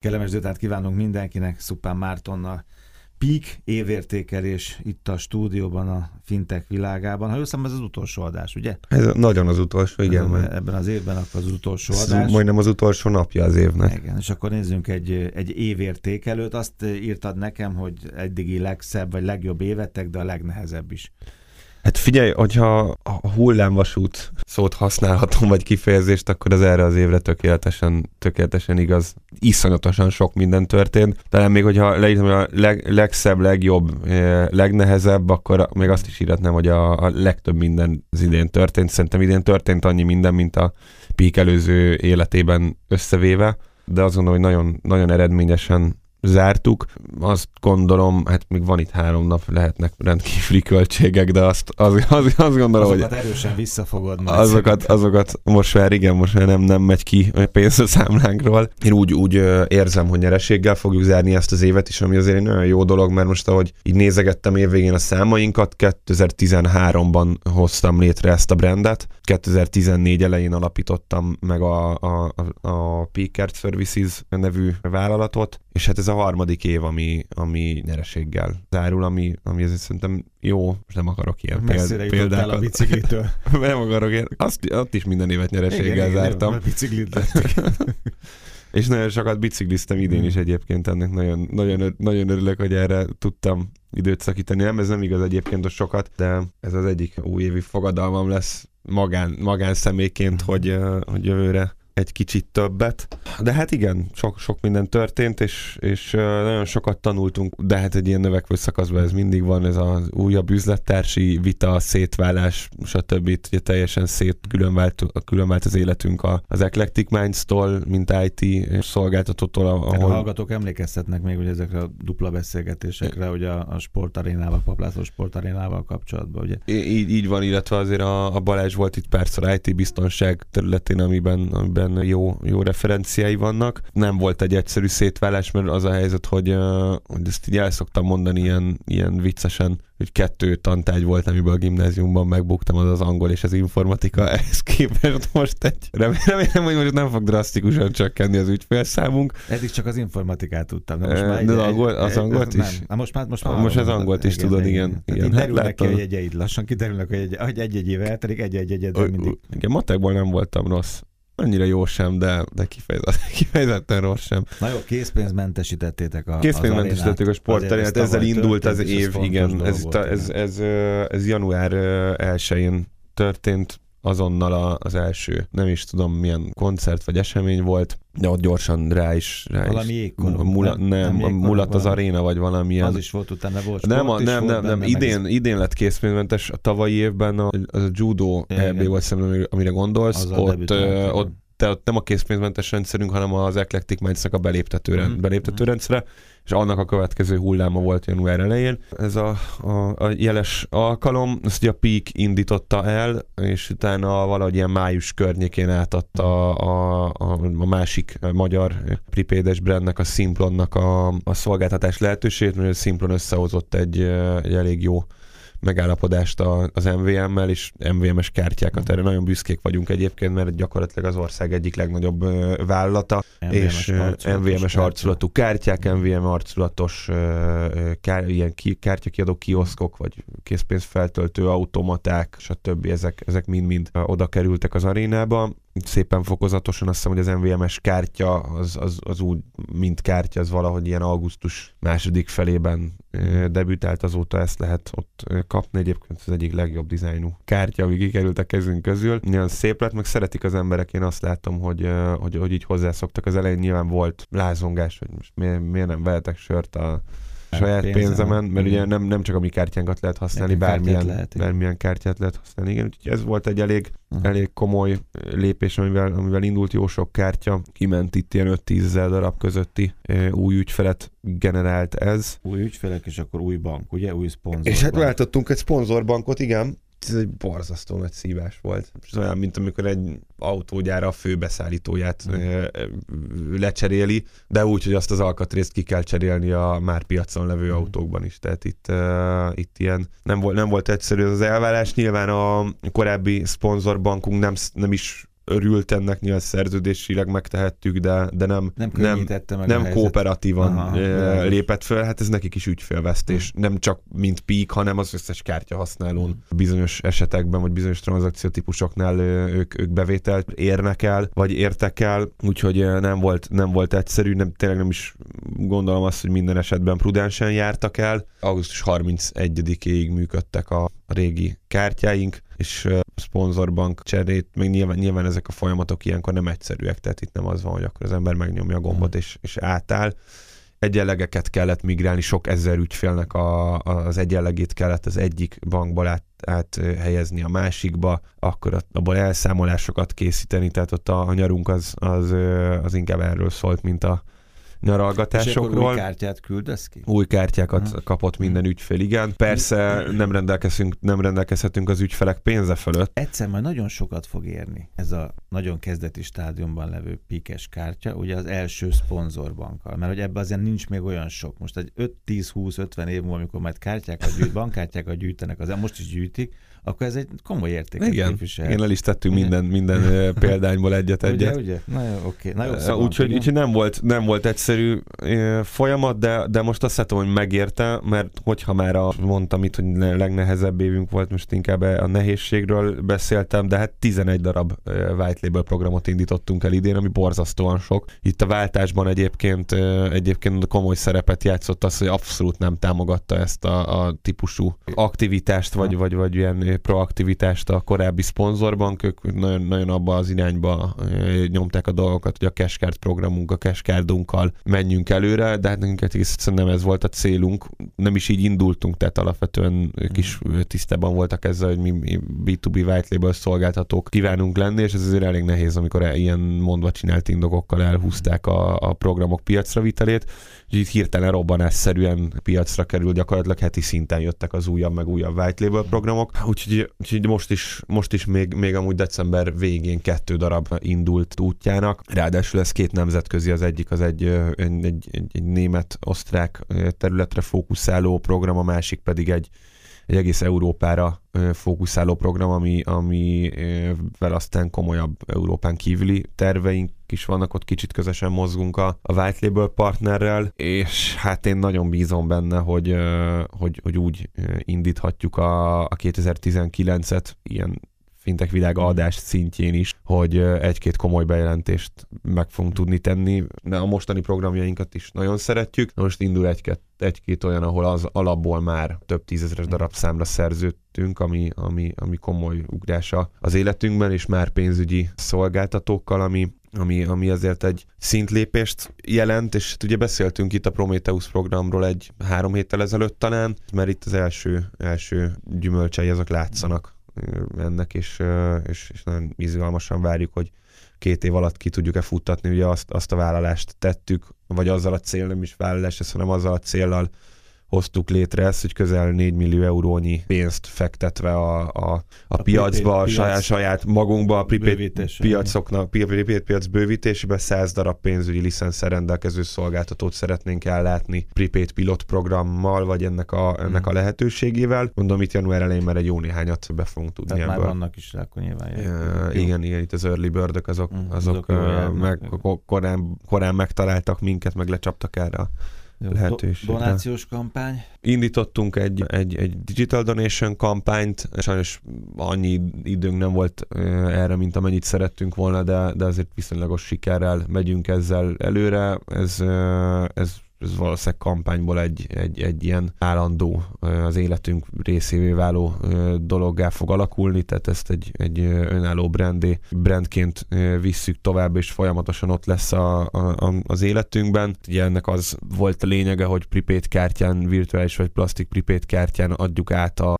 Kellemes délután kívánunk mindenkinek, Szupán Mártonnal. Peak évértékelés itt a stúdióban, a fintech világában. Ha hiszem, ez az utolsó adás, ugye? Ez nagyon az utolsó, igen. Ez, mert ebben az évben akkor az utolsó ez adás. majdnem az utolsó napja az évnek. Igen, és akkor nézzünk egy, egy évértékelőt. Azt írtad nekem, hogy eddigi legszebb vagy legjobb évetek, de a legnehezebb is. Hát figyelj, hogyha a hullámvasút szót használhatom, vagy kifejezést, akkor az erre az évre tökéletesen, tökéletesen igaz. Iszonyatosan sok minden történt. Talán még, hogyha leírom a leg, legszebb, legjobb, eh, legnehezebb, akkor még azt is írhatnám, hogy a, a legtöbb minden az idén történt. Szerintem idén történt annyi minden, mint a Pík előző életében összevéve, de azt gondolom, hogy nagyon, nagyon eredményesen zártuk. Azt gondolom, hát még van itt három nap, lehetnek rendkívüli költségek, de azt, az, az, azt gondolom, Azokat hogy erősen visszafogod majd. azokat, azokat most már igen, most már nem, nem megy ki a pénz a számlánkról. Én úgy, úgy érzem, hogy nyereséggel fogjuk zárni ezt az évet is, ami azért egy nagyon jó dolog, mert most ahogy így nézegettem évvégén a számainkat, 2013-ban hoztam létre ezt a brandet, 2014 elején alapítottam meg a, a, a, a Peakert Services nevű vállalatot, és hát ez a harmadik év, ami, ami nyereséggel zárul, ami, ami ezért szerintem jó, most nem akarok ilyen Messzire péld- jutottál a példákat. biciklitől. nem akarok ilyen, azt, azt is minden évet nyereséggel zártam. A biciklit. És nagyon sokat bicikliztem idén is egyébként, ennek nagyon, nagyon, nagyon örülök, hogy erre tudtam időt szakítani. Nem, ez nem igaz egyébként a sokat, de ez az egyik újévi fogadalmam lesz magán, magán személyként, hogy, ö, hogy jövőre egy kicsit többet. De hát igen, sok, sok minden történt, és, és nagyon sokat tanultunk, de hát egy ilyen növekvő szakaszban ez mindig van, ez az újabb üzlettársi vita, szétválás, stb. Ugye teljesen szét különvált, különvált az életünk a- az Eclectic Minds-tól, mint IT szolgáltatótól, Ahol... A ahol hallgatók emlékeztetnek még hogy ezekre a dupla beszélgetésekre, hogy a, a sportarénával, Paplászló sportarénával kapcsolatban, ugye? Így, így van, illetve azért a, a Balázs volt itt párszor IT biztonság területén, amiben, amiben jó, jó referenciái vannak. Nem volt egy egyszerű szétválás, mert az a helyzet, hogy, hogy ezt így el szoktam mondani ilyen, ilyen viccesen, hogy kettő tantárgy volt, amiből a gimnáziumban megbuktam, az az angol és az informatika. Ehhez képest most egy, remélem, hogy most nem fog drasztikusan csökkenni az ügyfélszámunk. Eddig csak az informatikát tudtam. De most már de az angol- az angolt nem. is? Na, most már, most már Most az angolt is tudod, igen. Tehát Igen, így hát derülnek ki a jegyeid lassan, kiderülnek, hogy egy- egy-egy éve eltelik, egy-egy egyed, de Ö, mindig. Igen, matekból nem voltam rossz. Annyira jó sem, de, de kifejezetten, kifejezetten rossz sem. Na jó, készpénzmentesítettétek a Készpénzmentesítették a sporttarénát, ez ezzel indult az ez év, igen, ez, ez, ez, ö, ez január 1-én történt, azonnal a- az első, nem is tudom milyen koncert vagy esemény volt, de ott gyorsan rá is, rá Valami jégkorong, mula, nem? nem, jégkorong, mulat az valami- aréna, vagy valamilyen. Az is volt utána, volt nem, a, nem, nem, nem, benne, meg idén, idén lett készpénzmentes, a tavalyi évben a, az a judo. EB volt szerintem, amire gondolsz, Azzal ott, ott te nem a készpénzmentes rendszerünk, hanem az Eclectic minds a beléptető, rend, Mhm. beléptető rendszere, és annak a következő hulláma volt január elején. Ez a, a, a jeles alkalom, ezt ugye a Peak indította el, és utána valahogy ilyen május környékén átadta a, a, a másik magyar pripédes brandnek, a Simplonnak a, a szolgáltatás lehetőségét, mert a Simplon összehozott egy, egy elég jó megállapodást a- az MVM-mel, és MVM-es kártyákat. Erre nagyon büszkék vagyunk egyébként, mert gyakorlatilag az ország egyik legnagyobb vállalata, és ö, arculatos MVM-es arculatú kártyák, MVM arculatos kár, ilyen ki, kártyakiadó kioszkok, vagy készpénzfeltöltő automaták, stb. Ezek, ezek mind-mind oda kerültek az arénába. Szépen fokozatosan azt hiszem, hogy az MVM-es kártya, az, az, az úgy, mint kártya, az valahogy ilyen augusztus második felében debütált, azóta ezt lehet ott kapni. Egyébként az egyik legjobb dizájnú kártya, ami kikerült a kezünk közül. Nagyon szép lett, meg szeretik az emberek, én azt látom, hogy, hogy, hogy így hozzászoktak. Az elején nyilván volt lázongás, hogy most miért, miért nem vehetek sört a saját pénzemen. pénzemen, mert ugye nem, nem csak a mi kártyánkat lehet használni, Nekünk kártyát bármilyen, lehet, bármilyen kártyát lehet használni. Igen, úgyhogy ez volt egy elég, Aha. elég komoly lépés, amivel, amivel indult jó sok kártya. Kiment itt ilyen 5-10 ezer darab közötti ö, új ügyfelet generált ez. Új ügyfelek, és akkor új bank, ugye? Új szponzor. És hát váltottunk egy szponzorbankot, igen. Ez egy borzasztó nagy szívás volt. És olyan, mint amikor egy autógyára a főbeszállítóját Mm. lecseréli, de úgy, hogy azt az alkatrészt ki kell cserélni a már piacon levő Mm. autókban is. Tehát itt, uh, itt ilyen nem volt, nem volt egyszerű az elvárás. Nyilván a korábbi szponzorbankunk nem, nem is örült ennek, nyilván szerződésileg megtehettük, de, de nem, Nem nem, meg nem kooperatívan Aha, világos. lépett fel, hát ez nekik is ügyfélvesztés. Nem csak mint peak, hanem az összes kártya használón bizonyos esetekben, vagy bizonyos tranzakciótípusoknál ö, ők, ők bevételt érnek el, vagy értek el, úgyhogy ö, nem volt, nem volt egyszerű, nem, tényleg nem is gondolom azt, hogy minden esetben prudensen jártak el. Augusztus 31-ig működtek a régi kártyáink, és szponzorbank cserét, meg nyilván, nyilván ezek a folyamatok ilyenkor nem egyszerűek, tehát itt nem az van, hogy akkor az ember megnyomja a gombot és, és átáll. Egyenlegeket kellett migrálni, sok ezer ügyfélnek a, az egyenlegét kellett az egyik bankból át, helyezni a másikba, akkor abból elszámolásokat készíteni, tehát ott a, a nyarunk az, az, az inkább erről szólt, mint a nyaralgatásokról új kártyát küldesz ki? új kártyákat Aha. kapott minden ügyfél, igen. Persze nem rendelkezünk, nem rendelkezhetünk az ügyfelek pénze fölött. Egyszer majd nagyon sokat fog érni ez a nagyon kezdeti stádiumban levő pikes kártya, ugye az első szponzorbankkal, mert hogy ebben azért nincs még olyan sok. Most egy 5-10-20-50 év múlva, amikor majd kártyákat gyűjt, bankkártyákat gyűjtenek, az most is gyűjtik, akkor ez egy komoly értéket Igen, képvisel. igen, el is tettünk Ugye? minden, minden példányból ugye, egyet-egyet. ugye? Na jó, oké. Na jó, Szóval úgyhogy, úgyhogy nem, volt, nem volt egyszerű folyamat, de, de most azt látom, hogy megérte, mert hogyha már a, mondtam itt, hogy ne- legnehezebb évünk volt, most inkább a nehézségről beszéltem, de hát 11 darab white label programot indítottunk el idén, ami borzasztóan sok. Itt a váltásban egyébként, egyébként komoly szerepet játszott az, hogy abszolút nem támogatta ezt a, a típusú aktivitást, vagy, vagy, vagy ilyen proaktivitást a korábbi szponzorbank, ők nagyon, nagyon abba az irányba nyomták a dolgokat, hogy a cashcard programunk, a cashcardunkkal menjünk előre, de hát nekünk nem ez volt a célunk, nem is így indultunk, tehát alapvetően ők is ö, tisztában voltak ezzel, hogy mi, mi B2B white label szolgáltatók kívánunk lenni, és ez azért elég nehéz, amikor e- ilyen mondva csinált indokokkal elhúzták a, a programok piacra vitelét, és így hirtelen robbanásszerűen piacra kerül, gyakorlatilag heti szinten jöttek az újabb, meg újabb white label programok, úgyhogy, úgyhogy most is, most is még, még amúgy december végén kettő darab indult útjának, ráadásul ez két nemzetközi, az egyik az egy, egy, egy, egy, német-osztrák területre fókuszáló program, a másik pedig egy egy egész Európára fókuszáló program, ami, ami ö, vel aztán komolyabb Európán kívüli terveink is vannak, ott kicsit közösen mozgunk a, a White Label partnerrel, és hát én nagyon bízom benne, hogy, hogy, hogy úgy indíthatjuk a, a 2019-et ilyen fintek világa adás szintjén is, hogy egy-két komoly bejelentést meg fogunk tudni tenni. De a mostani programjainkat is nagyon szeretjük. Most indul egy-két, egy-két olyan, ahol az alapból már több tízezeres darab számra szerződtünk, ami, ami, ami komoly ugrása az életünkben, és már pénzügyi szolgáltatókkal, ami, ami, ami azért egy szintlépést jelent, és hát ugye beszéltünk itt a Prometheus programról egy három héttel ezelőtt talán, mert itt az első, első gyümölcsei azok látszanak ennek, és, és, és nagyon izgalmasan várjuk, hogy két év alatt ki tudjuk-e futtatni, ugye azt, azt a vállalást tettük, vagy azzal a cél, nem is vállalás, hanem azzal a céllal hoztuk létre ezt, hogy közel 4 millió eurónyi pénzt fektetve a, a, a, A piacba, a saját, saját magunkba, a prepaid piacoknak, pi- prepaid piac bővítésébe 100 darab pénzügyi licenszer rendelkező szolgáltatót szeretnénk ellátni prepaid pilot programmal, vagy ennek a, ennek a lehetőségével. Mondom, itt január elején már egy jó néhányat be fogunk tudni Tehát már ebből. vannak is rá, akkor nyilván jönnek. igen, igen, itt az early bird azok, Mm, azok, azok járnak. meg ko- korán, korán megtaláltak minket, meg lecsaptak erre a Jó, lehetőségre. do- Donációs kampány. Indítottunk egy, egy, egy digital donation kampányt, sajnos annyi időnk nem volt erre, mint amennyit szerettünk volna, de, de azért viszonylagos sikerrel megyünk ezzel előre. Ez, ez ez valószínűleg kampányból egy, egy, egy ilyen állandó, az életünk részévé váló dologgá fog alakulni, tehát ezt egy, egy önálló brandé, brandként visszük tovább, és folyamatosan ott lesz a, a, a, az életünkben. Ugye ennek az volt a lényege, hogy prepaid kártyán, virtuális vagy plastik prepaid kártyán adjuk át a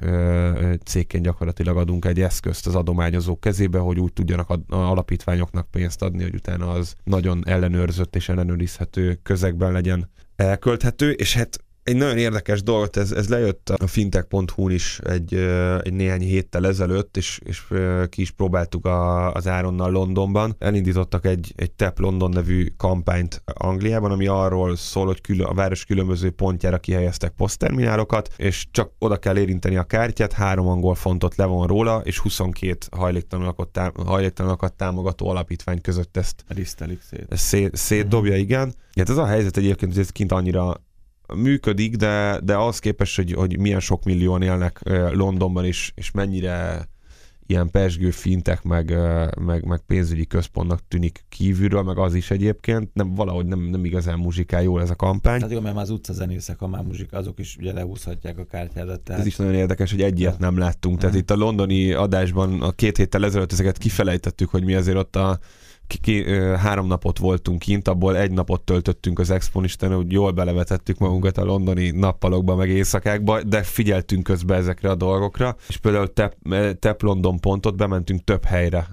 ö, cégként gyakorlatilag adunk egy eszközt az adományozók kezébe, hogy úgy tudjanak a, a alapítványoknak pénzt adni, hogy utána az nagyon ellenőrzött és ellenőrizhető közegben legyen elkölthető, és hát egy nagyon érdekes dolgot, ez, ez lejött a fintech.hu-n is egy, egy néhány héttel ezelőtt, és, és ki is próbáltuk a, az Áronnal Londonban. Elindítottak egy, egy TEP London nevű kampányt Angliában, ami arról szól, hogy külön, a város különböző pontjára kihelyeztek posztterminálokat, és csak oda kell érinteni a kártyát, három angol fontot levon róla, és 22 hajléktalanokat, tám- hajléktalanokat támogató alapítvány között ezt, ezt szét, szétdobja, igen. Hát ez a helyzet egyébként, hogy ez kint annyira működik, de, de az képest, hogy, hogy milyen sok millióan élnek Londonban, és, és mennyire ilyen pesgő fintek, meg, meg, meg pénzügyi központnak tűnik kívülről, meg az is egyébként, nem, valahogy nem, nem igazán muzsikál jól ez a kampány. Tehát jó, mert már az utcazenészek, ha már muzsika, azok is ugye lehúzhatják a kártyádat. Tehát... Ez is nagyon érdekes, hogy egy ilyet nem láttunk. Tehát itt a londoni adásban a két héttel ezelőtt ezeket kifelejtettük, hogy mi azért ott a három napot voltunk kint, abból egy napot töltöttünk az Expon, Isten, hogy jól belevetettük magunkat a londoni nappalokba, meg éjszakákba, de figyeltünk közben ezekre a dolgokra, és például Tep, Tep London pontot bementünk több helyre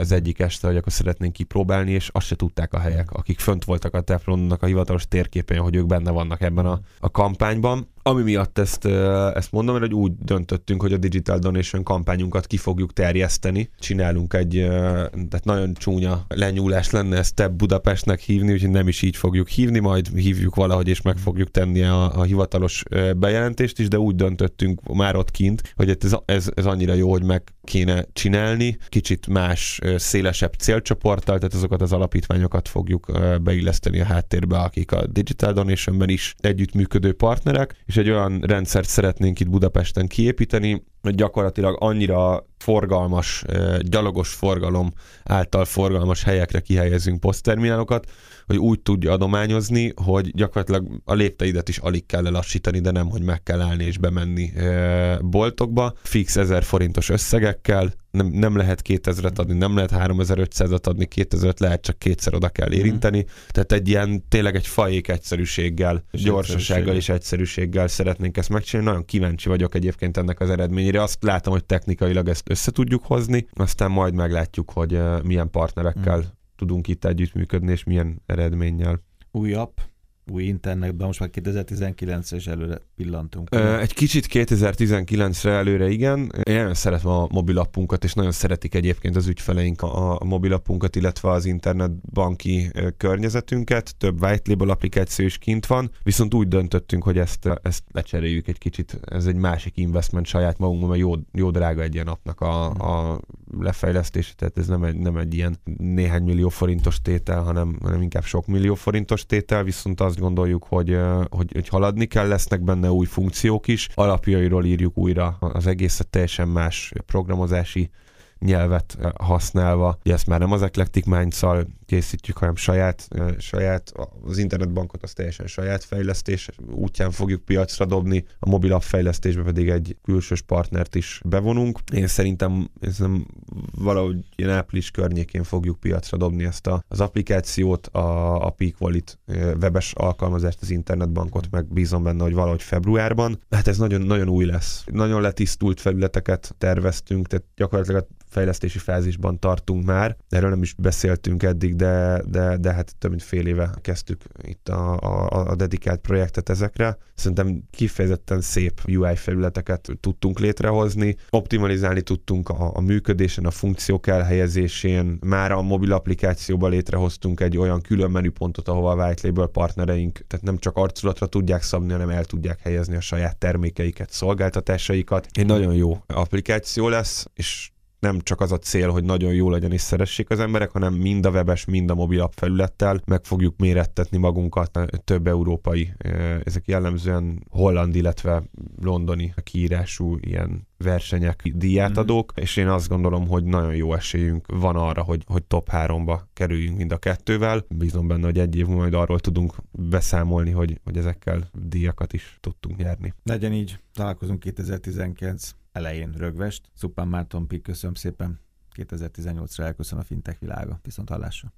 az egyik este, hogy akkor szeretnénk kipróbálni, és azt se tudták a helyek, akik fönt voltak a Tep Londonnak a hivatalos térképen, hogy ők benne vannak ebben a, a kampányban. Ami miatt ezt, ezt mondom, hogy úgy döntöttünk, hogy a Digital Donation kampányunkat ki fogjuk terjeszteni. Csinálunk egy, tehát nagyon csúnya lenyúlás lenne ezt te Budapestnek hívni, úgyhogy nem is így fogjuk hívni, majd hívjuk valahogy, és meg fogjuk tenni a, a hivatalos bejelentést is, de úgy döntöttünk már ott kint, hogy ez, ez, ez annyira jó, hogy meg kéne csinálni, kicsit más, szélesebb célcsoporttal, tehát azokat az alapítványokat fogjuk beilleszteni a háttérbe, akik a Digital Donationben is együttműködő partnerek, és egy olyan rendszert szeretnénk itt Budapesten kiépíteni, hogy gyakorlatilag annyira forgalmas, gyalogos forgalom által forgalmas helyekre kihelyezünk posztterminálokat, hogy úgy tudja adományozni, hogy gyakorlatilag a lépteidet is alig kell lelassítani, de nem, hogy meg kell állni és bemenni boltokba. Fix 1000 forintos összegekkel, nem, nem lehet 2000-et adni, nem lehet 3500-at adni, 2000-et lehet csak kétszer oda kell mhm. érinteni. Mm. Tehát egy ilyen, tényleg egy fajék egyszerűséggel, és gyorsasággal és egyszerűséggel szeretnénk ezt megcsinálni. Nagyon kíváncsi vagyok egyébként ennek az eredményére. Azt látom, hogy technikailag ezt össze tudjuk hozni, aztán majd meglátjuk, hogy milyen partnerekkel mm. Tudunk itt együttműködni, és milyen eredménnyel. Új app, új internetben, most már 2019-es előre pillantunk. Egy kicsit 2019-re előre igen. Én nagyon szeretem a mobilappunkat, és nagyon szeretik egyébként az ügyfeleink a, a mobilappunkat, illetve az internetbanki környezetünket. Több white label applikáció is kint van, viszont úgy döntöttünk, hogy ezt, ezt lecseréljük egy kicsit. Ez egy másik investment saját magunkban, mert jó, jó drága egy ilyen napnak a, a lefejlesztése, tehát ez nem egy, nem egy ilyen néhány millió forintos tétel, hanem, hanem inkább sok millió forintos tétel, viszont azt gondoljuk, hogy, hogy, hogy haladni kell, lesznek benne új funkciók is, alapjairól írjuk újra az egészet teljesen más programozási nyelvet használva. Ugye ezt már nem az Eclectic minds készítjük, hanem saját, saját, az internetbankot az teljesen saját fejlesztés útján fogjuk piacra dobni, a mobil app fejlesztésbe pedig egy külsős partnert is bevonunk. Én szerintem, én szerintem valahogy ilyen április környékén fogjuk piacra dobni ezt a, az applikációt, a, a Peak Wallet webes alkalmazást, az internetbankot, meg bízom benne, hogy valahogy februárban. Hát ez nagyon, nagyon új lesz. Nagyon letisztult felületeket terveztünk, tehát gyakorlatilag a fejlesztési fázisban tartunk már. Erről nem is beszéltünk eddig, de, de, de hát több mint fél éve kezdtük itt a, a, a dedikált projektet ezekre. Szerintem kifejezetten szép UI felületeket tudtunk létrehozni, optimalizálni tudtunk a, a működésen, a funkciók elhelyezésén, már a mobil applikációban létrehoztunk egy olyan külön menüpontot, ahova a white label partnereink, tehát nem csak arculatra tudják szabni, hanem el tudják helyezni a saját termékeiket, szolgáltatásaikat. Egy nagyon jó applikáció lesz, és nem csak az a cél, hogy nagyon jó legyen és szeressék az emberek, hanem mind a webes, mind a mobil app felülettel meg fogjuk mérettetni magunkat több európai, ezek jellemzően holland, illetve londoni kiírású ilyen versenyek, díjátadók, mm. és én azt gondolom, hogy nagyon jó esélyünk van arra, hogy, hogy top 3-ba kerüljünk mind a kettővel. Bízom benne, hogy egy év majd arról tudunk beszámolni, hogy, hogy ezekkel díjakat is tudtunk nyerni. Legyen így, találkozunk 2019 elején rögvest. Szupán Márton Pik, köszönöm szépen. 2018-ra elköszön a fintech világa. Viszont hallásra.